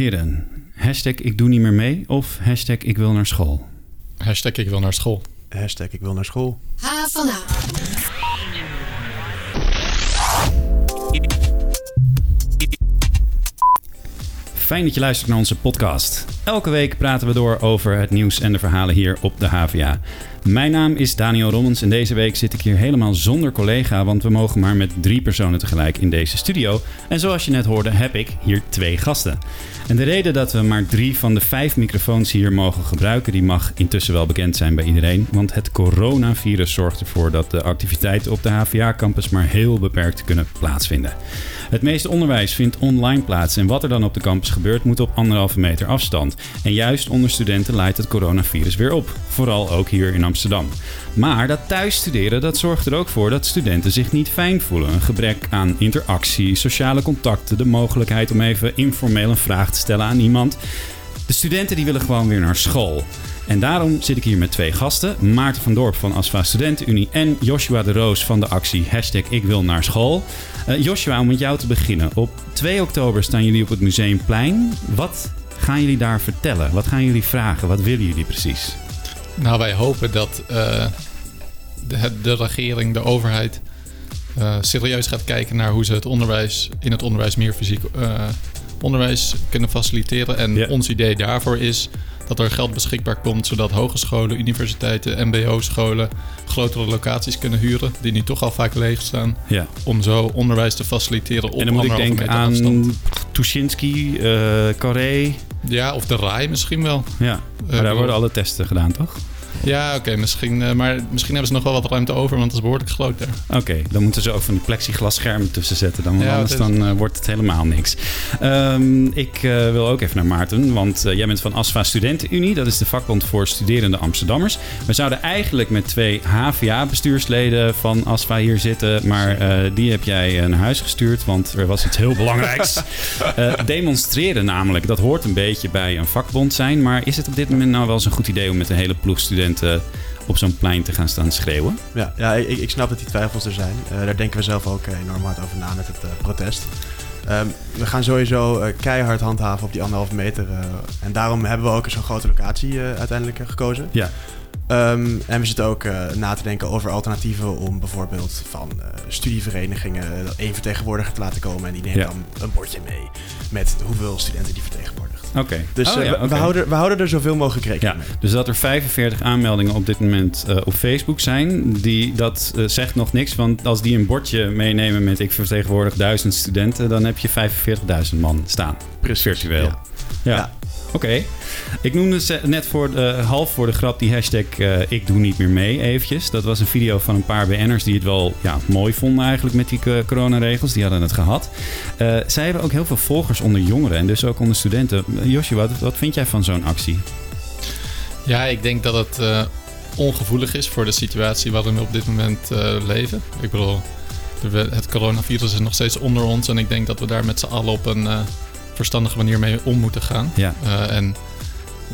heren, hashtag ik doe niet meer mee of hashtag ik wil naar school? Hashtag ik wil naar school. Hashtag ik wil naar school. H van. Fijn dat je luistert naar onze podcast. Elke week praten we door over het nieuws en de verhalen hier op de HVA. Mijn naam is Daniel Rommens en deze week zit ik hier helemaal zonder collega, want we mogen maar met drie personen tegelijk in deze studio. En zoals je net hoorde, heb ik hier twee gasten. En de reden dat we maar drie van de vijf microfoons hier mogen gebruiken, die mag intussen wel bekend zijn bij iedereen. Want het coronavirus zorgt ervoor dat de activiteiten op de HVA-campus maar heel beperkt kunnen plaatsvinden. Het meeste onderwijs vindt online plaats en wat er dan op de campus gebeurt moet op anderhalve meter afstand. En juist onder studenten leidt het coronavirus weer op, vooral ook hier in Amsterdam. Maar dat thuisstuderen dat zorgt er ook voor dat studenten zich niet fijn voelen. Een gebrek aan interactie, sociale contacten, de mogelijkheid om even informeel een vraag te stellen aan iemand. De studenten die willen gewoon weer naar school. En daarom zit ik hier met twee gasten. Maarten van Dorp van ASFA Studentenunie en Joshua de Roos van de actie Hashtag Ik Wil Naar School. Uh, Joshua, om met jou te beginnen. Op 2 oktober staan jullie op het Museumplein. Wat gaan jullie daar vertellen? Wat gaan jullie vragen? Wat willen jullie precies? Nou, wij hopen dat uh, de, de, regering, de overheid, uh, serieus gaat kijken naar hoe ze het onderwijs in het onderwijs meer fysiek onderwijs kunnen faciliteren. En yeah. ons idee daarvoor is dat er geld beschikbaar komt zodat hogescholen, universiteiten, MBO-scholen grotere locaties kunnen huren, die nu toch al vaak leeg staan, ja. om zo onderwijs te faciliteren op En dan moet ik denken aan afstand. Tuschinski, uh, Carré. Ja, of de RAI misschien wel. Ja, maar uh, daar worden alle testen gedaan, toch? Ja, oké, okay, misschien, uh, maar misschien hebben ze nog wel wat ruimte over, want het is behoorlijk groot daar. Oké, okay, dan moeten ze ook van die plexiglasschermen tussen zetten, dan, ja, anders dan uh, wordt het helemaal niks. Um, ik uh, wil ook even naar Maarten, want jij bent van ASFA Studentenunie, dat is de vakbond voor studerende Amsterdammers. We zouden eigenlijk met twee HVA-bestuursleden van ASFA hier zitten, maar die heb jij naar huis gestuurd, want er was iets heel belangrijks. demonstreren namelijk, dat hoort een beetje bij een vakbond zijn, maar is het op dit moment nou wel eens een goed idee om met een hele ploeg studenten op zo'n plein te gaan staan schreeuwen. Ja, ja ik, ik snap dat die twijfels er zijn. Uh, daar denken we zelf ook enorm hard over na met het uh, protest. Um, we gaan sowieso uh, keihard handhaven op die anderhalve meter. en daarom hebben we ook zo'n grote locatie uiteindelijk gekozen. Ja. Um, en we zitten ook na te denken over alternatieven om bijvoorbeeld van studieverenigingen één vertegenwoordiger te laten komen. En die neemt ja. dan een bordje mee met hoeveel studenten die vertegenwoordigt. Oké. Okay. Dus oh, uh, ja, we, okay. we, houden, we houden er zoveel mogelijk rekening ja, mee. Dus dat er 45 aanmeldingen op dit moment uh, op Facebook zijn, die, dat uh, zegt nog niks. Want als die een bordje meenemen met ik vertegenwoordig duizend studenten, dan heb je 45.000 man staan. Precies. Virtueel. Ja. ja. Oké. Ik noemde net voor de, half voor de grap die hashtag uh, ik doe niet meer mee eventjes. Dat was een video van een paar BN'ers die het wel ja, mooi vonden eigenlijk met die coronaregels. Die hadden het gehad. Uh, zij hebben ook heel veel volgers onder jongeren en dus ook onder studenten. Joshua, wat, vind jij van zo'n actie? Ja, ik denk dat het ongevoelig is voor de situatie waarin we op dit moment leven. Ik bedoel, het coronavirus is nog steeds onder ons en ik denk dat we daar met z'n allen op een verstandige manier mee om moeten gaan. Ja. Uh, en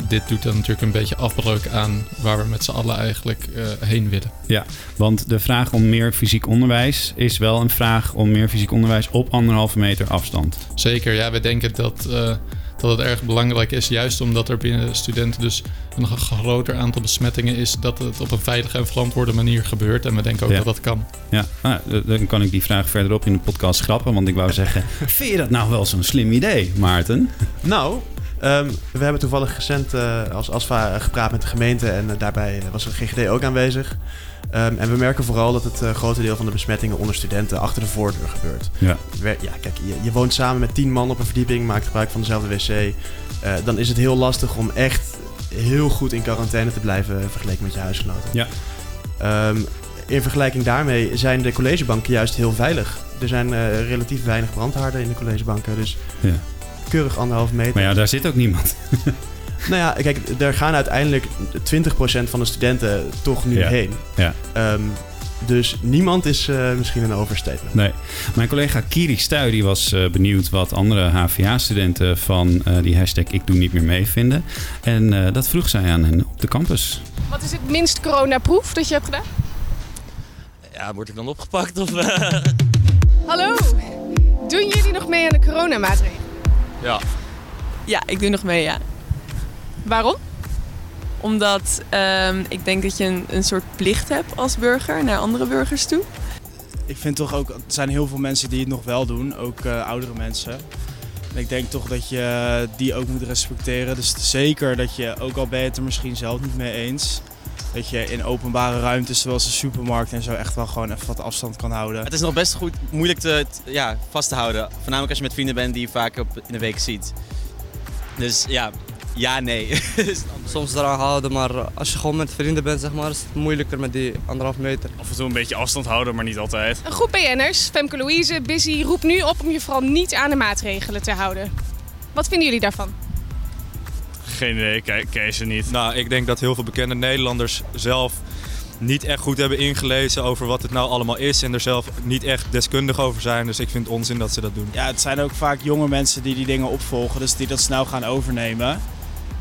dit doet dan natuurlijk een beetje afbreuk aan waar we met z'n allen eigenlijk uh, heen willen. Ja, want de vraag om meer fysiek onderwijs is wel een vraag om meer fysiek onderwijs op anderhalve meter afstand. Zeker, ja, we denken dat, uh, dat het erg belangrijk is, juist omdat er binnen studenten dus een groter aantal besmettingen is, dat het op een veilige en verantwoorde manier gebeurt. En we denken ook ja. dat dat kan. Ja, nou, dan kan ik die vraag verderop in de podcast schrappen, want ik wou zeggen, vind je dat nou wel zo'n slim idee, Maarten? Nou, Um, we hebben toevallig recent uh, als ASFA gepraat met de gemeente en uh, daarbij was de GGD ook aanwezig. Um, en we merken vooral dat het uh, grote deel van de besmettingen onder studenten achter de voordeur gebeurt. Ja, ja kijk, je, je, woont samen met tien man op een verdieping, maakt gebruik van dezelfde wc. dan is het heel lastig om echt heel goed in quarantaine te blijven vergeleken met je huisgenoten. Ja. Um, in vergelijking daarmee zijn de collegebanken juist heel veilig. Er zijn relatief weinig brandhaarden in de collegebanken, dus... Ja keurig anderhalf meter. Maar ja, daar zit ook niemand. nou ja, kijk, er gaan uiteindelijk 20% van de studenten toch nu ja. heen. Ja. Um, dus niemand is uh, misschien een overstatement. Nee. Mijn collega Kiri Stuy die was uh, benieuwd wat andere HVA-studenten van uh, die hashtag ik doe niet meer mee vinden. En dat vroeg zij aan hen op de campus. Wat is het minst coronaproef dat je hebt gedaan? Ja, word ik dan opgepakt of... Hallo, doen jullie nog mee aan de coronamaatregelen? Ja. Ja, ik doe nog mee, ja. Waarom? Omdat ehm, ik denk dat je een, een soort plicht hebt als burger naar andere burgers toe. Ik vind toch ook, er zijn heel veel mensen die het nog wel doen, ook eh, oudere mensen. En ik denk toch dat je die ook moet respecteren. Dus zeker dat je, ook al ben je het er misschien zelf niet mee eens, dat je in openbare ruimtes zoals de supermarkt en zo echt wel gewoon even wat afstand kan houden. Het is nog best goed moeilijk te, t- ja, vast te houden. Voornamelijk als je met vrienden bent die je vaak op, in de week ziet. Dus ja, ja, nee. soms eraan houden, maar als je gewoon met vrienden bent, zeg maar, is het moeilijker met die anderhalf meter. Af en toe een beetje afstand houden, maar niet altijd. Een groep BN'ers, Femke Louise, Busy, roept nu op om je vooral niet aan de maatregelen te houden. Wat vinden jullie daarvan? Geen idee, kijk, ken ze niet. Nou, ik denk dat heel veel bekende Nederlanders zelf niet echt goed hebben ingelezen over wat het nou allemaal is en er zelf niet echt deskundig over zijn. Dus ik vind het onzin dat ze dat doen. Ja, het zijn ook vaak jonge mensen die die dingen opvolgen, dus die dat snel gaan overnemen.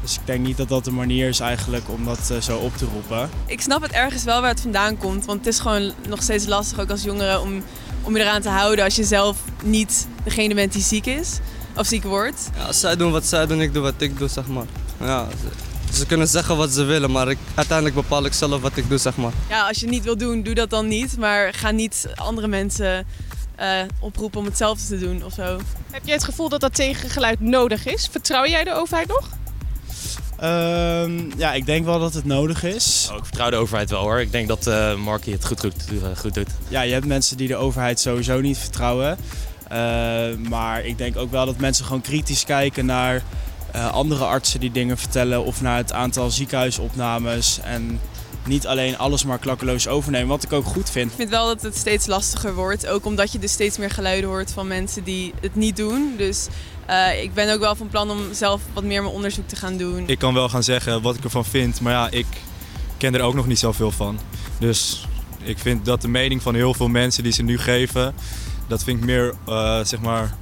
Dus ik denk niet dat dat de manier is eigenlijk om dat eh, zo op te roepen. Ik snap het ergens wel waar het vandaan komt. Want het is gewoon nog steeds lastig, ook als jongere, om, om je eraan te houden als je zelf niet degene bent die ziek is. Of ziek wordt. Ja, zij doen wat zij doen, ik doe wat ik doe, zeg maar. Ja, ze, ze kunnen zeggen wat ze willen, maar ik, uiteindelijk bepaal ik zelf wat ik doe, zeg maar. Ja, als je het niet wil doen, doe dat dan niet. Maar ga niet andere mensen eh, oproepen om hetzelfde te doen of zo. Heb jij het gevoel dat dat tegengeluid nodig is? Vertrouw jij de overheid nog? Ehm, ja, ik denk wel dat het nodig is. Oh, ik vertrouw de overheid wel hoor. Ik denk dat eh Markie het goed, goed, eh, goed doet. Ja, je hebt mensen die de overheid sowieso niet vertrouwen. Eh, maar ik denk ook wel dat mensen gewoon kritisch kijken naar eh, andere artsen die dingen vertellen. Of naar het aantal ziekenhuisopnames. En niet alleen alles maar klakkeloos overnemen. Wat ik ook goed vind. Ik vind wel dat het steeds lastiger wordt. Ook omdat je dus steeds meer geluiden hoort van mensen die het niet doen. Dus eh, ik ben ook wel van plan om zelf wat meer mijn onderzoek te gaan doen. Ik kan wel gaan zeggen wat ik ervan vind, maar ja, ik ken er ook nog niet zoveel van. Dus ik vind dat de mening van heel veel mensen die ze nu geven, dat vind ik meer, eh, zeg maar,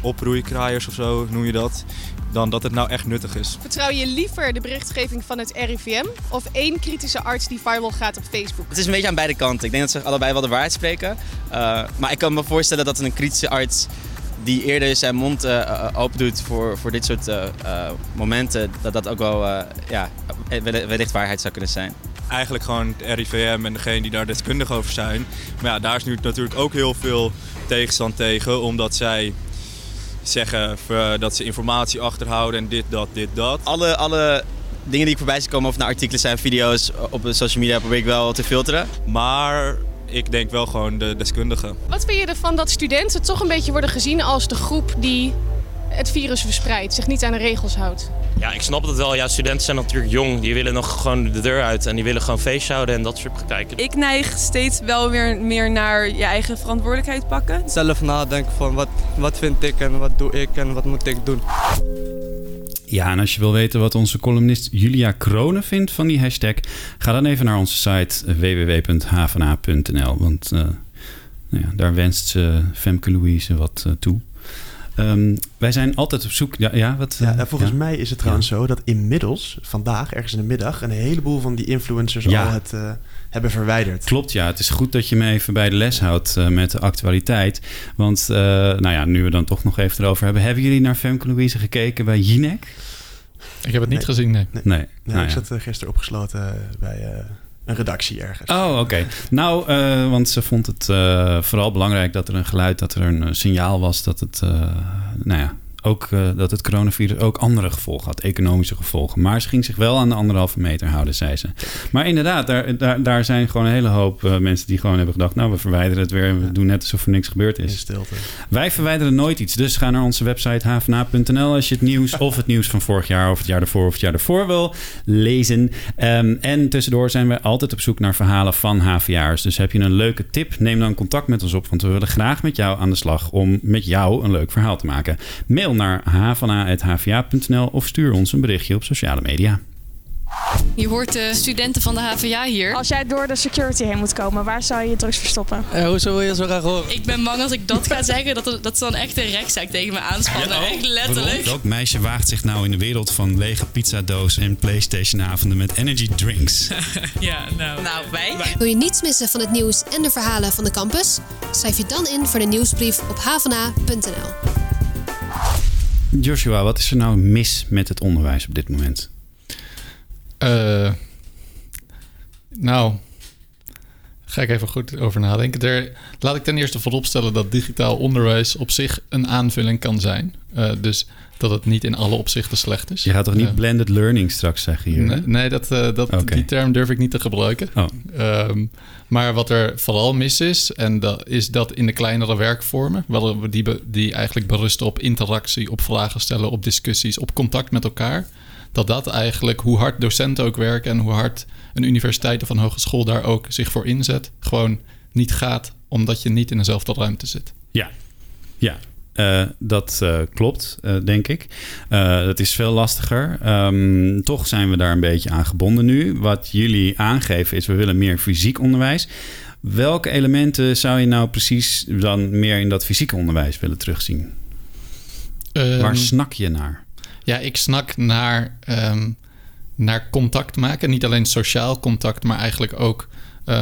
oproeikraaiers of zo noem je dat, dan dat het nou echt nuttig is. Vertrouw je liever de berichtgeving van het RIVM of één kritische arts die viral gaat op Facebook? Het is een beetje aan beide kanten. Ik denk dat ze allebei wel de waarheid spreken. Uh, maar ik kan me voorstellen dat een kritische arts die eerder zijn mond uh, open doet voor, voor dit soort uh, momenten, dat dat ook wel ja, wellicht waarheid zou kunnen zijn. Eigenlijk gewoon het RIVM en degene die daar deskundig over zijn. Maar ja, daar is nu natuurlijk ook heel veel tegenstand tegen, omdat zij zeggen dat ze informatie achterhouden en dit, dat, dit, dat. Alle, alle dingen die ik voorbij zie komen, of naar artikelen zijn, video's op de social media, probeer ik wel te filteren. Maar ik denk wel gewoon de deskundigen. Wat vind je ervan dat studenten toch een beetje worden gezien als de groep die het virus verspreidt, zich niet aan de regels houdt? Ja, ik snap het wel. Ja, studenten zijn natuurlijk jong. Die willen nog gewoon de deur uit en die willen gewoon feestje houden en dat soort praktijken. Ik neig steeds wel weer meer naar je eigen verantwoordelijkheid pakken. Zelf nadenken van wat, wat vind ik en wat doe ik en wat moet ik doen. Ja, en als je wil weten wat onze columnist Julia Kronen vindt van die hashtag, ga dan even naar onze site www.havena.nl. Want uh, nou ja, daar wenst ze Femke Louise wat uh, toe. Um, wij zijn altijd op zoek. Ja, ja, wat, ja volgens ja. mij is het trouwens ja. zo dat inmiddels, vandaag, ergens in de middag, een heleboel van die influencers al het uh, hebben verwijderd. Klopt, ja. Het is goed dat je me even bij de les houdt uh, met de actualiteit. Want, uh, nou ja, nu we dan toch nog even erover hebben. Hebben jullie naar Femke Louise gekeken bij Jinek? Ik heb het niet nee. gezien, nee. Nee. nee. nou, ik zat gisteren opgesloten bij redactie ergens. Oh, oké. Nou, uh, want ze vond het uh, vooral belangrijk dat er een geluid, dat er een signaal was dat het, uh, nou ja, ook dat het coronavirus ook andere gevolgen had, economische gevolgen. Maar ze ging zich wel aan de anderhalve meter houden, zei ze. Maar inderdaad, daar, daar, daar zijn gewoon een hele hoop mensen die gewoon hebben gedacht, nou, we verwijderen het weer en we ja. doen net alsof er niks gebeurd is. Stilte. Wij verwijderen nooit iets, dus ga naar onze website havena.nl als je het nieuws of het nieuws van vorig jaar of het jaar ervoor of het jaar ervoor wil lezen. Um, en tussendoor zijn we altijd op zoek naar verhalen van HVA'ers. Dus heb je een leuke tip, neem dan contact met ons op, want we willen graag met jou aan de slag om met jou een leuk verhaal te maken. Mail naar havana.hva.nl of stuur ons een berichtje op sociale media. Je hoort de studenten van de HVA hier. Als jij door de security heen moet komen, waar zou je je drugs verstoppen? Uh, hoezo wil je zo graag horen? Ik ben bang als ik dat ga zeggen, dat, dat ze dan echt een rechtszaak tegen me aanspannen. Ja, oh, echt letterlijk. Welk meisje waagt zich nou in de wereld van lege pizzadoos en Playstation-avonden met energy drinks? ja, nou. Nou, wij. Wil je niets missen van het nieuws en de verhalen van de campus? Schrijf je dan in voor de nieuwsbrief op havana.nl. Joshua, wat is er nou mis met het onderwijs op dit moment? Uh, nou, ga ik even goed over nadenken. Er, laat ik ten eerste vooropstellen dat digitaal onderwijs op zich een aanvulling kan zijn. Uh, dus dat het niet in alle opzichten slecht is. Je gaat toch niet uh, blended learning straks zeggen hier? Nee, nee dat, uh, dat, okay. die term durf ik niet te gebruiken. Oh. Um, maar wat er vooral mis is, en dat is dat in de kleinere werkvormen, die, die eigenlijk berusten op interactie, op vragen stellen, op discussies, op contact met elkaar, dat dat eigenlijk, hoe hard docenten ook werken en hoe hard een universiteit of een hogeschool daar ook zich voor inzet, gewoon niet gaat omdat je niet in dezelfde ruimte zit. Ja, ja. Uh, dat uh, klopt, uh, denk ik. dat is veel lastiger. Um, toch zijn we daar een beetje aan gebonden nu. Wat jullie aangeven is, we willen meer fysiek onderwijs. Welke elementen zou je nou precies dan meer in dat fysieke onderwijs willen terugzien? Um, Waar snak je naar? Ja, ik snak naar, um, naar contact maken. Niet alleen sociaal contact, maar eigenlijk ook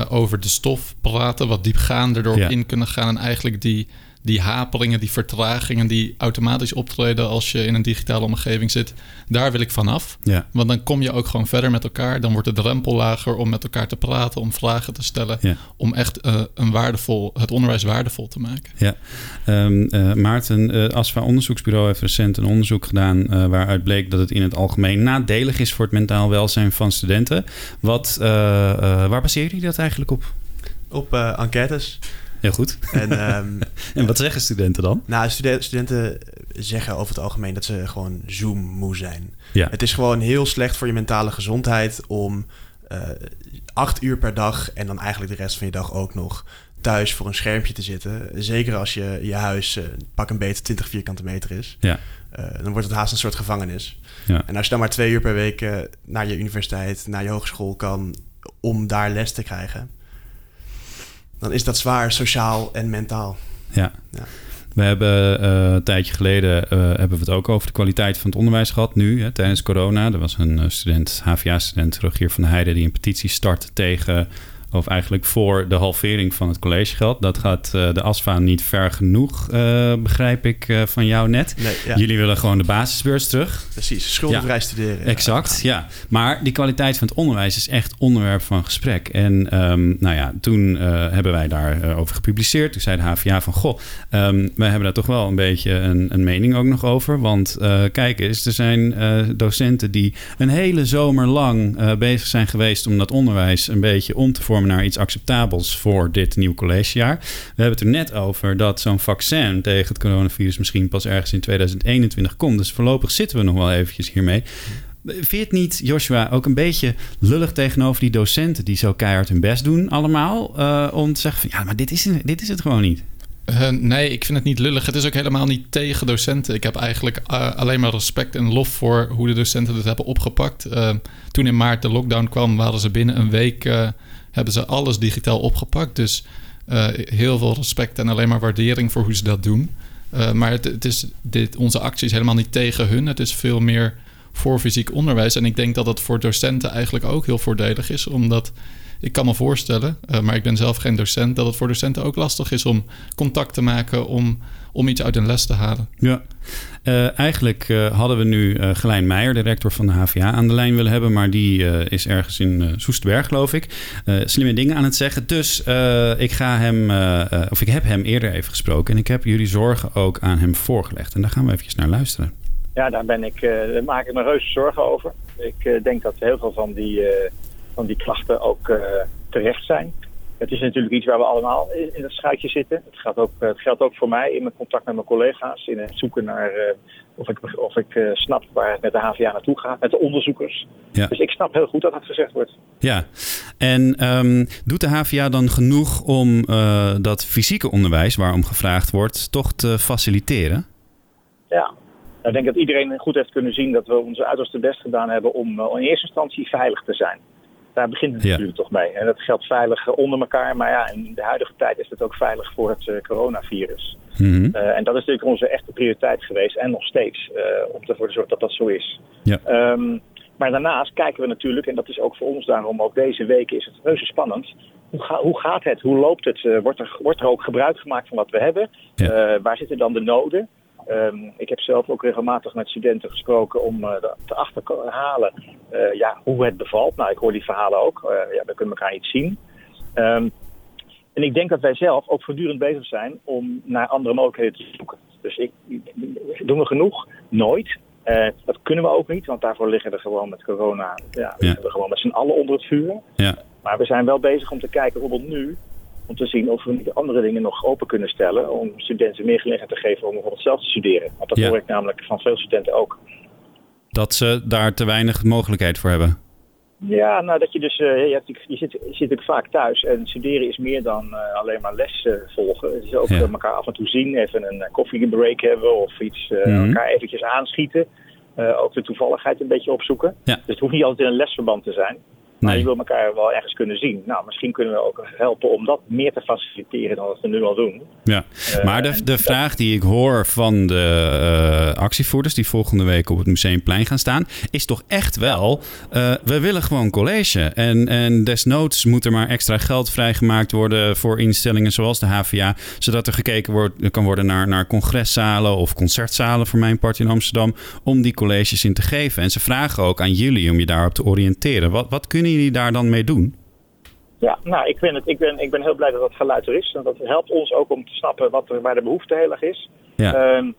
over de stof praten. Wat diepgaander erop ja. in kunnen gaan. En eigenlijk die die haperingen, die vertragingen die automatisch optreden als je in een digitale omgeving zit, daar wil ik vanaf. Ja. Want dan kom je ook gewoon verder met elkaar. Dan wordt de drempel lager om met elkaar te praten, om vragen te stellen, ja. om echt uh, een waardevol, het onderwijs waardevol te maken. Ja, um, uh, Maarten, uh, Asfa Onderzoeksbureau heeft recent een onderzoek gedaan waaruit bleek dat het in het algemeen nadelig is voor het mentaal welzijn van studenten. Wat, waar baseer je dat eigenlijk op? Op enquêtes. Heel goed. En, um, en wat zeggen studenten dan? Nou, studenten, studenten zeggen over het algemeen dat ze gewoon Zoom-moe zijn. Ja. Het is gewoon heel slecht voor je mentale gezondheid om uh, acht uur per dag en dan eigenlijk de rest van je dag ook nog thuis voor een schermpje te zitten. Zeker als je je huis uh, pak een beter 20 vierkante meter is. Ja. Uh, dan wordt het haast een soort gevangenis. Ja. En als je dan maar twee uur per week naar je universiteit, naar je hogeschool kan om daar les te krijgen, dan is dat zwaar sociaal en mentaal. Ja. ja. We hebben uh, een tijdje geleden uh, hebben we het ook over de kwaliteit van het onderwijs gehad. Nu, hè, tijdens corona. Er was een uh, student, HVA-student, Rogier van der Heijden, die een petitie start tegen of eigenlijk voor de halvering van het collegegeld. Dat gaat uh, de ASFA niet ver genoeg, uh, begrijp ik uh, van jou net. Nee, ja. Jullie willen gewoon de basisbeurs terug. Precies, schuldenvrij ja. studeren. Exact, ja. Maar die kwaliteit van het onderwijs is echt onderwerp van gesprek. En um, nou ja, toen hebben wij daarover over gepubliceerd. Toen zei de HVA van, goh, um, wij hebben daar toch wel een beetje een, een mening ook nog over. Want kijk eens, er zijn docenten die een hele zomer lang bezig zijn geweest om dat onderwijs een beetje om te vormen naar iets acceptabels voor dit nieuw collegejaar. We hebben het er net over dat zo'n vaccin tegen het coronavirus misschien pas ergens in 2021 komt. Dus voorlopig zitten we nog wel eventjes hiermee. Vind je het niet, Joshua, ook een beetje lullig tegenover die docenten die zo keihard hun best doen allemaal? Uh, om te zeggen van ja, maar dit is, dit is het gewoon niet. Uh, nee, ik vind het niet lullig. Het is ook helemaal niet tegen docenten. Ik heb eigenlijk uh, alleen maar respect en lof voor hoe de docenten het hebben opgepakt. Toen in maart de lockdown kwam, waren ze binnen een week hebben ze alles digitaal opgepakt. Dus uh, heel veel respect en alleen maar waardering voor hoe ze dat doen. Uh, maar het, het, is dit, onze actie is helemaal niet tegen hun. Het is veel meer voor fysiek onderwijs. En ik denk dat dat voor docenten eigenlijk ook heel voordelig is. Omdat ik kan me voorstellen, uh, maar ik ben zelf geen docent, dat het voor docenten ook lastig is om contact te maken, om, om iets uit een les te halen. Ja. Uh, eigenlijk uh, hadden we nu uh, Gelijn Meijer, de rector van de HVA, aan de lijn willen hebben. Maar die is ergens in Soesterberg, geloof ik. slimme dingen aan het zeggen. Dus ik ga hem, of ik heb hem eerder even gesproken. En ik heb jullie zorgen ook aan hem voorgelegd. En daar gaan we eventjes naar luisteren. Ja, daar, ben ik, daar maak ik me reuze zorgen over. Ik denk dat heel veel van die, van die klachten ook terecht zijn. Het is natuurlijk iets waar we allemaal in, in het schuitje zitten. Het, gaat ook, het geldt ook voor mij in mijn contact met mijn collega's. In het zoeken naar uh, of ik, of ik uh, snap waar het met de HVA naartoe gaat. Met de onderzoekers. Ja. Dus ik snap heel goed dat dat gezegd wordt. Ja, en um, doet de HVA dan genoeg om uh, dat fysieke onderwijs waarom gevraagd wordt toch te faciliteren? Ja, ik denk dat iedereen goed heeft kunnen zien dat we onze uiterste best gedaan hebben om in eerste instantie veilig te zijn daar begint het ja. natuurlijk toch mee. En dat geldt veilig onder elkaar, maar ja, in de huidige tijd is het ook veilig voor het uh, coronavirus. Mm -hmm. uh, en dat is natuurlijk onze echte prioriteit geweest en nog steeds, uh, om ervoor te zorgen dat dat zo is. Ja. Um, maar daarnaast kijken we natuurlijk, en dat is ook voor ons daarom, ook deze week is het reuze spannend. Hoe, ga, hoe gaat het? Hoe loopt het? wordt, er, wordt er ook gebruik gemaakt van wat we hebben? Ja. waar zitten dan de noden? Ehm, ik heb zelf ook regelmatig met studenten gesproken om uh, te achterhalen uh, ja, hoe het bevalt. Nou, ik hoor die verhalen ook. Uh, ja, we kunnen elkaar iets zien. Um, en ik denk dat wij zelf ook voortdurend bezig zijn om naar andere mogelijkheden te zoeken. Dus ik, doen we genoeg? Nooit. Dat kunnen we ook niet, want daarvoor liggen we gewoon met corona. Ja, ja. we gewoon met z'n allen onder het vuur. Ja. Maar we zijn wel bezig om te kijken, bijvoorbeeld nu, om te zien of we niet andere dingen nog open kunnen stellen. Om studenten meer gelegenheid te geven om bijvoorbeeld zelf te studeren. Want dat Ja. hoor ik namelijk van veel studenten ook. Dat ze daar te weinig mogelijkheid voor hebben. Ja, nou dat je dus, eh, je, hebt, je, zit, je zit natuurlijk vaak thuis en studeren is meer dan eh, alleen maar les volgen. Het is ook Ja. eh, elkaar af en toe zien, even een koffiebreak hebben of iets, Mhm. elkaar eventjes aanschieten. Ook de toevalligheid een beetje opzoeken. Ja. Dus het hoeft niet altijd in een lesverband te zijn. Maar Nee. je wil elkaar wel ergens kunnen zien. Nou, misschien kunnen we ook helpen om dat meer te faciliteren dan wat we nu al doen. Ja, Eh, maar de, de vraag die ik hoor van de eh, actievoerders die volgende week op het Museumplein gaan staan, is toch echt wel: eh, we willen gewoon college. En, en desnoods moet er maar extra geld vrijgemaakt worden voor instellingen zoals de HVA, zodat er gekeken wordt, kan worden naar, naar congreszalen of concertzalen voor mijn part in Amsterdam, om die colleges in te geven. En ze vragen ook aan jullie om je daarop te oriënteren. Wat, wat kunnen jullie daar dan mee doen? Ja, nou, ik ben, het, ik, ben, ik ben heel blij dat dat geluid er is. Want dat helpt ons ook om te snappen wat er, waar de behoefte heel erg is. Ja. Ehm,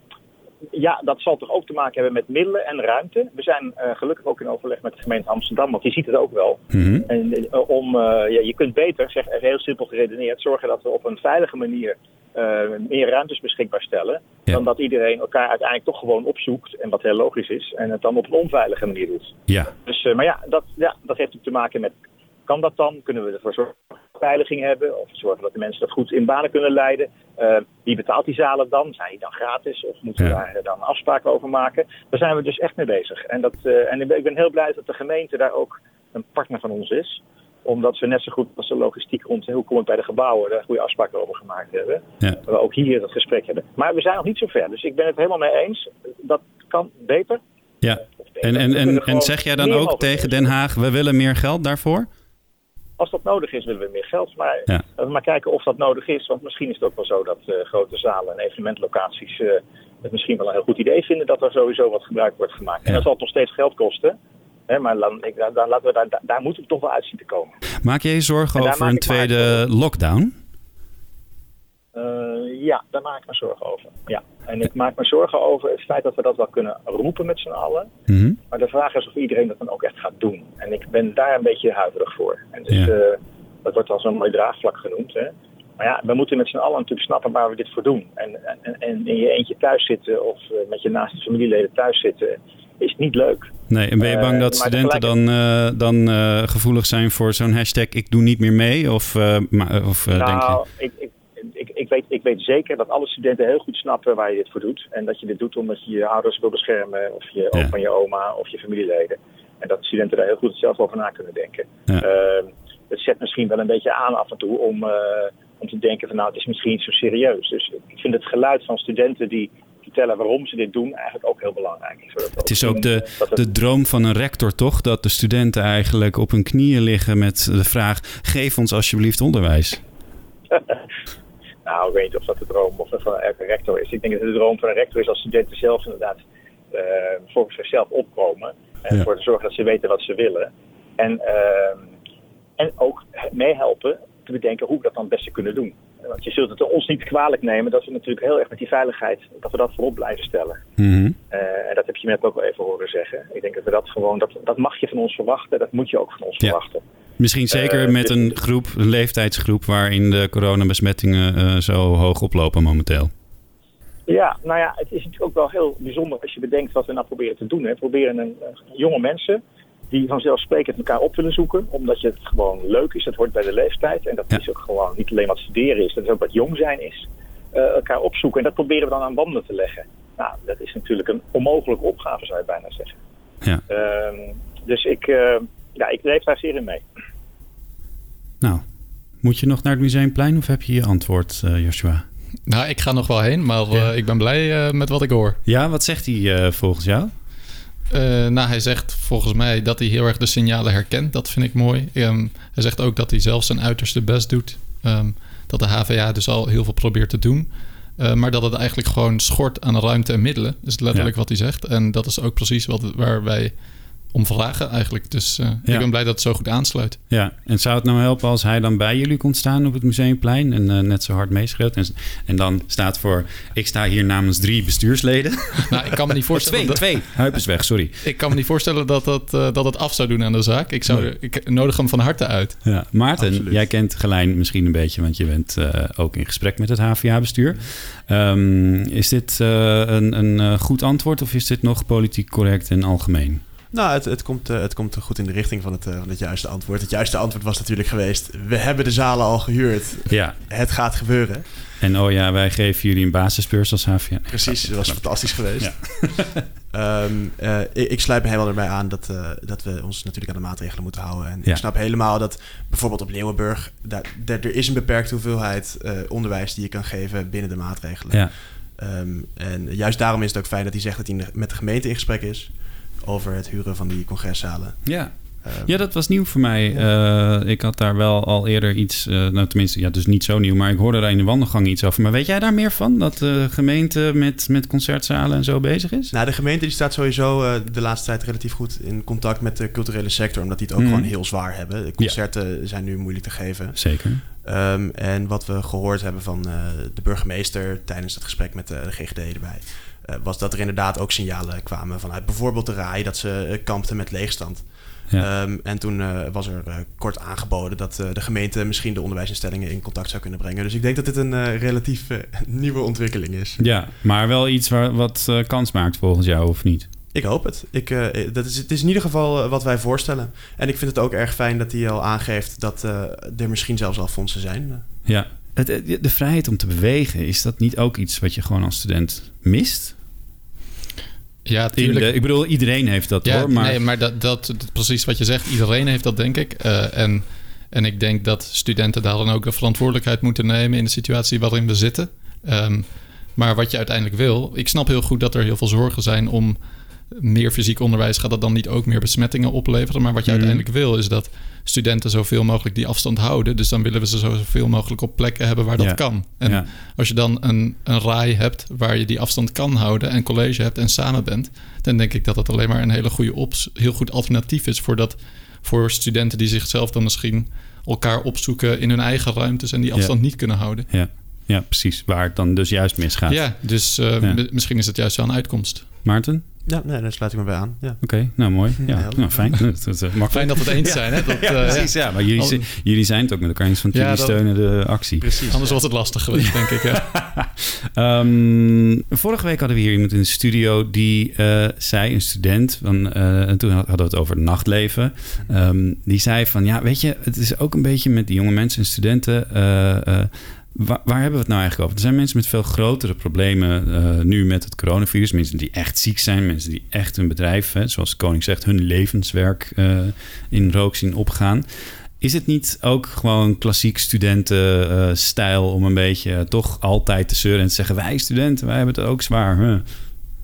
ja, dat zal toch ook te maken hebben met middelen en ruimte. We zijn eh, gelukkig ook in overleg met de gemeente Amsterdam, want die ziet het ook wel. Mhm. En eh, om, eh, ja, je kunt beter, zeg heel simpel geredeneerd, zorgen dat we op een veilige manier meer ruimtes beschikbaar stellen. Dan dat iedereen elkaar uiteindelijk toch gewoon opzoekt. En wat heel logisch is. En het dan op een onveilige manier doet. Ja. Dus, maar ja dat, ja, dat heeft ook te maken met, kan dat dan? Kunnen we ervoor zorgen dat we veiliging hebben? Of zorgen dat de mensen dat goed in banen kunnen leiden? Eh, wie betaalt die zalen dan? Zijn die dan gratis? Of moeten we Ja. daar dan afspraken over maken? Daar zijn we dus echt mee bezig. En, dat, eh, en ik ben- heel blij dat de gemeente daar ook een partner van ons is omdat we net zo goed als de logistiek rond hoe komt bij de gebouwen daar goede afspraken over gemaakt hebben. Ja. Dat we ook hier dat gesprek hebben. Maar we zijn nog niet zo ver. Dus ik ben het helemaal mee eens. Dat kan beter. Ja. En, en, en, en zeg jij dan ook tegen Den Haag, we willen meer geld daarvoor? Als dat nodig is, willen we meer geld. Maar Ja. laten we maar kijken of dat nodig is. Want misschien is het ook wel zo dat eh, grote zalen en evenementlocaties eh, het misschien wel een heel goed idee vinden dat er sowieso wat gebruik wordt gemaakt. En dat zal toch steeds geld kosten. Hè, maar dan, ik, daar, daar laten we daar, daar, daar moeten we toch wel uit zien te komen. Maak jij je zorgen over een tweede lockdown? Eh, ja, daar maak ik me zorgen over. Ja. En ik maak me zorgen over het feit dat we dat wel kunnen roepen met z'n allen. Mhm. Maar de vraag is of iedereen dat dan ook echt gaat doen. En ik ben daar een beetje huiverig voor. En dus, Ja. eh, dat wordt al zo'n mooi draagvlak genoemd. Hè. Maar ja, we moeten met z'n allen natuurlijk snappen waar we dit voor doen. En, en, en in je eentje thuis zitten of eh, met je naaste familieleden thuis zitten is niet leuk. Nee, en ben je bang dat studenten dan, dan gevoelig zijn voor zo'n hashtag ik doe niet meer mee? Of, maar, of eh, denk je... nou, ik, ik, ik, ik, weet, ik weet zeker dat alle studenten heel goed snappen waar je dit voor doet. En dat je dit doet omdat je je ouders wil beschermen, of je opa en je oma, of je familieleden. En dat studenten daar heel goed zelf over na kunnen denken. Ja. Ehm, het zet misschien wel een beetje aan af en toe om, eh, om te denken van nou, het is misschien niet zo serieus. Dus ik vind het geluid van studenten die vertellen waarom ze dit doen eigenlijk ook heel belangrijk. Het is ook de, het- de droom van een rector, toch? Dat de studenten eigenlijk op hun knieën liggen met de vraag: geef ons alsjeblieft onderwijs. Nou, ik weet niet of dat de droom of van elke rector is. Ik denk dat de droom van een rector is als studenten zelf inderdaad eh, voor zichzelf opkomen. En Ja. ervoor te zorgen dat ze weten wat ze willen. En, ehm, en ook meehelpen te bedenken hoe we dat dan het beste kunnen doen. Want je zult het ons niet kwalijk nemen dat we natuurlijk heel erg met die veiligheid, dat we dat voorop blijven stellen. Mhm. Eh, en dat heb je net ook wel even horen zeggen. Ik denk dat we dat gewoon, dat, dat mag je van ons verwachten, dat moet je ook van ons Ja. verwachten. Misschien zeker Eh, met dus- een groep, een leeftijdsgroep waarin de coronabesmettingen eh, zo hoog oplopen momenteel. Ja, nou ja, het is natuurlijk ook wel heel bijzonder als je bedenkt wat we nou proberen te doen. Hè. We proberen een, jonge mensen die vanzelfsprekend elkaar op willen zoeken, omdat je het gewoon leuk is. Dat hoort bij de leeftijd en dat is ook gewoon niet alleen wat studeren is, dat is ook wat jong zijn is. eh, elkaar opzoeken en dat proberen we dan aan banden te leggen. Nou, dat is natuurlijk een onmogelijke opgave, zou je bijna zeggen. Ja. Ehm, dus ik, eh, ja, ik leef daar zeer in mee. Nou, moet je nog naar het museumplein of heb je je antwoord, eh, Joshua? Nou, ik ga nog wel heen, maar ik ben blij eh, met wat ik hoor. Ja, wat zegt hij eh, volgens jou? Eh, nou, hij zegt volgens mij dat hij heel erg de signalen herkent. Dat vind ik mooi. Ehm, hij zegt ook dat hij zelf zijn uiterste best doet. Ehm, dat de HVA dus al heel veel probeert te doen. Eh, maar dat het eigenlijk gewoon schort aan ruimte en middelen. is letterlijk wat hij zegt. En dat is ook precies wat, waar wij om vragen eigenlijk. Dus uh, Ja. ik ben blij dat het zo goed aansluit. Ja, en zou het nou helpen als hij dan bij jullie komt staan op het Museumplein en eh, net zo hard meeschreeuwt? En, en dan staat voor, ik sta hier namens drie bestuursleden. Nou, ik kan me niet voorstellen... twee, twee. Huip is weg, sorry. Ik kan me niet voorstellen dat, dat, eh, dat het af zou doen aan de zaak. Ik, zou, Nee. ik nodig hem van harte uit. Ja, Maarten, Absoluut. jij kent Gelijn misschien een beetje, want je bent eh, ook in gesprek met het HVA-bestuur. Ehm, is dit eh, een, een eh, goed antwoord of is dit nog politiek correct en algemeen? Nou, het, het, komt, eh, het komt goed in de richting van het, eh, van het juiste antwoord. Het juiste antwoord was natuurlijk geweest... we hebben de zalen al gehuurd. Ja. Het gaat gebeuren. En oh ja, wij geven jullie een basisbeurs als HVA. Nee, Precies, dat was fantastisch geweest. Ja. Ehm, eh, ik, ik sluit me helemaal erbij aan dat, dat we ons natuurlijk aan de maatregelen moeten houden. En Ja. ik snap helemaal dat bijvoorbeeld op Leeuwenburg... Daar, daar- er is een beperkte hoeveelheid onderwijs die je kan geven binnen de maatregelen. Ja. Ehm, en juist daarom is het ook fijn dat hij zegt dat hij met de gemeente in gesprek is... over het huren van die congreszalen. Ja. Ehm, Ja, dat was nieuw voor mij. Eh, ik had daar wel al eerder iets, eh, nou tenminste, ja, dus niet zo nieuw, maar ik hoorde daar in de wandelgang iets over. Maar weet jij daar meer van? Dat de gemeente met, met concertzalen en zo bezig is? Nou, de gemeente die staat sowieso eh, de laatste tijd relatief goed in contact met de culturele sector, omdat die het ook Mhm. gewoon heel zwaar hebben. De concerten zijn nu moeilijk te geven. Zeker. Ehm, en wat we gehoord hebben van de burgemeester tijdens het gesprek met de, de GGD erbij, was dat er inderdaad ook signalen kwamen vanuit bijvoorbeeld de RAI dat ze eh, kampten met leegstand. Ja. Ehm, en toen eh, was er eh, kort aangeboden dat eh, de gemeente misschien de onderwijsinstellingen in contact zou kunnen brengen. Dus ik denk dat dit een eh, relatief eh, nieuwe ontwikkeling is. Ja, maar wel iets waar, wat eh, kans maakt volgens jou, of niet? Ik hoop het. Ik, eh, dat is, het is in ieder geval eh, wat wij voorstellen. En ik vind het ook erg fijn dat hij al aangeeft dat eh, er misschien zelfs al fondsen zijn. Ja. De vrijheid om te bewegen, is dat niet ook iets wat je gewoon als student mist? Ja, In tuurlijk. de- ik bedoel, iedereen heeft dat ja, hoor, maar... Nee, maar dat, dat, dat- precies wat je zegt, iedereen heeft dat, denk ik. Eh, en, en ik denk dat studenten daar dan ook de verantwoordelijkheid moeten nemen in de situatie waarin we zitten. Ehm, maar wat je uiteindelijk wil, ik snap heel goed dat er heel veel zorgen zijn om meer fysiek onderwijs. Gaat dat dan niet ook meer besmettingen opleveren? Maar wat je Mhm. uiteindelijk wil, is dat studenten zoveel mogelijk die afstand houden. Dus dan willen we ze zoveel mogelijk op plekken hebben waar dat Ja. kan. En Ja. als je dan een, een raai hebt waar je die afstand kan houden en college hebt en samen bent, dan denk ik dat dat alleen maar een hele goede ops, heel goed alternatief is voor, dat, voor studenten die zichzelf dan misschien elkaar opzoeken in hun eigen ruimtes en die Ja. afstand niet kunnen houden. Ja. ja, precies. Waar het dan dus juist misgaat. Ja, dus eh, misschien is het juist wel een uitkomst. Maarten? Ja, nee, daar sluit ik me bij aan. Ja. Oké, nou mooi. Ja, nou, fijn. Dat, dat, dat, makkelijk. Fijn dat we het eens zijn, hè? Dat, ja, eh, precies. ja. Ja, maar jullie, jullie zijn het ook met elkaar eens van Ja, jullie steunen de actie. Precies. Anders wordt het lastig geweest, denk ik. Ehm, vorige week hadden we hier iemand in de studio die eh, zei, een student, van, eh, en toen hadden we het over het nachtleven. Ehm, die zei van, ja, weet je, het is ook een beetje met die jonge mensen en studenten. Waar, waar hebben we het nou eigenlijk over? Er zijn mensen met veel grotere problemen eh, nu met het coronavirus. Mensen die echt ziek zijn, mensen die echt hun bedrijf, zoals de koning zegt, hun levenswerk eh, in rook zien opgaan. Is het niet ook gewoon klassiek studentenstijl om een beetje toch altijd te zeuren en te zeggen: wij studenten, wij hebben het ook zwaar. Huh?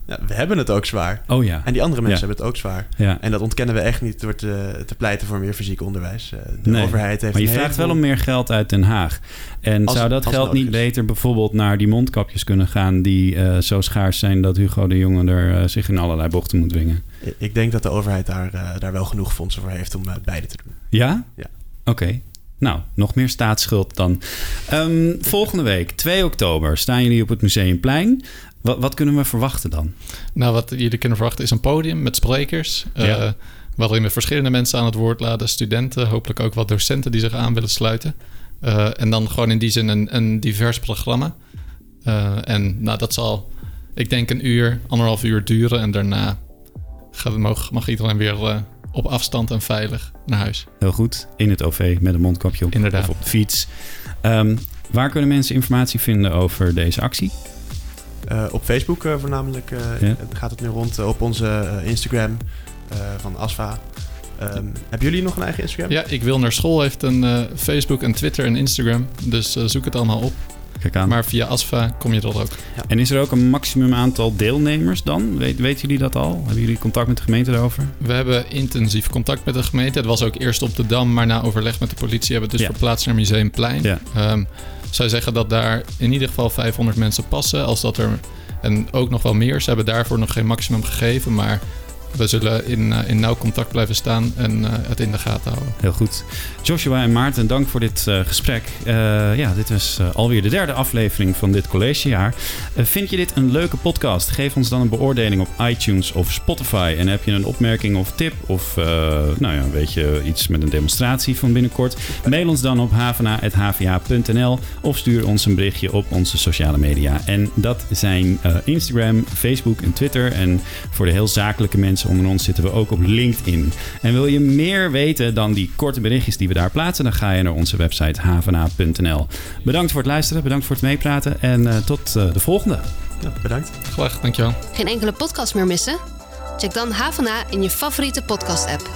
Ja, we hebben het ook zwaar. Oh ja. En die andere mensen Ja. hebben het ook zwaar. Ja. En dat ontkennen we echt niet door te, te pleiten voor meer fysiek onderwijs. Eh, De Nee, overheid heeft maar je vraagt wel om meer geld uit Den Haag. En Als- zou dat geld niet is. beter bijvoorbeeld naar die mondkapjes kunnen gaan... die eh, zo schaars zijn dat Hugo de Jonge er eh, zich in allerlei bochten moet dwingen? Ik denk dat de overheid daar, eh, daar wel genoeg fondsen voor heeft om eh, beide te doen. Ja? Ja. Oké. Nou, nog meer staatsschuld dan. Ehm, volgende week, 2 oktober, staan jullie op het Museumplein. Wat, wat kunnen we verwachten dan? Nou, wat jullie kunnen verwachten is een podium met sprekers. Ja. waarin we verschillende mensen aan het woord laten. Studenten, hopelijk ook wat docenten die zich aan willen sluiten. Eh, en dan gewoon in die zin een, een divers programma. Eh, en nou, dat zal, ik denk, een uur, anderhalf uur duren. En daarna gaat, mag, mag iedereen weer op afstand en veilig naar huis. Heel goed, in het OV met een mondkapje op Inderdaad. of op de fiets. Ehm, waar kunnen mensen informatie vinden over deze actie? Eh, op Facebook eh, voornamelijk eh, Ja. gaat het nu rond. op onze Instagram eh, van ASFA. Ehm, hebben jullie nog een eigen Instagram? Ja, ik wil naar school heeft een eh, Facebook, een Twitter en Instagram. Dus zoek het allemaal op. Kijk aan. Maar via ASFA kom je er ook. En is er ook een maximum aantal deelnemers dan? Weet, weten jullie dat al? Hebben jullie contact met de gemeente daarover? We hebben intensief contact met de gemeente. Het was ook eerst op de Dam, maar na overleg met de politie hebben we het dus Ja. verplaatst naar Museumplein. Ja. Ehm, zij zeggen dat daar in ieder geval 500 mensen passen. Als dat er, en ook nog wel meer. Ze hebben daarvoor nog geen maximum gegeven. Maar we zullen in, uh, in nauw contact blijven staan en uh, het in de gaten houden. Heel goed. Joshua en Maarten, dank voor dit uh, gesprek. ja, dit was alweer de derde aflevering van dit collegejaar. vind je dit een leuke podcast? Geef ons dan een beoordeling op iTunes of Spotify. En heb je een opmerking of tip of nou ja, weet je, iets met een demonstratie van binnenkort? Mail ons dan op havena.hva.nl of stuur ons een berichtje op onze sociale media. En dat zijn Instagram, Facebook en Twitter. En voor de heel zakelijke mensen onder ons zitten we ook op LinkedIn. En wil je meer weten dan die korte berichtjes die we daar plaatsen, dan ga je naar onze website havena.nl. Bedankt voor het luisteren, bedankt voor het meepraten en uh, tot uh, de volgende. Ja, bedankt. Graag, dankjewel. Geen enkele podcast meer missen? Check dan Havana in je favoriete podcast-app.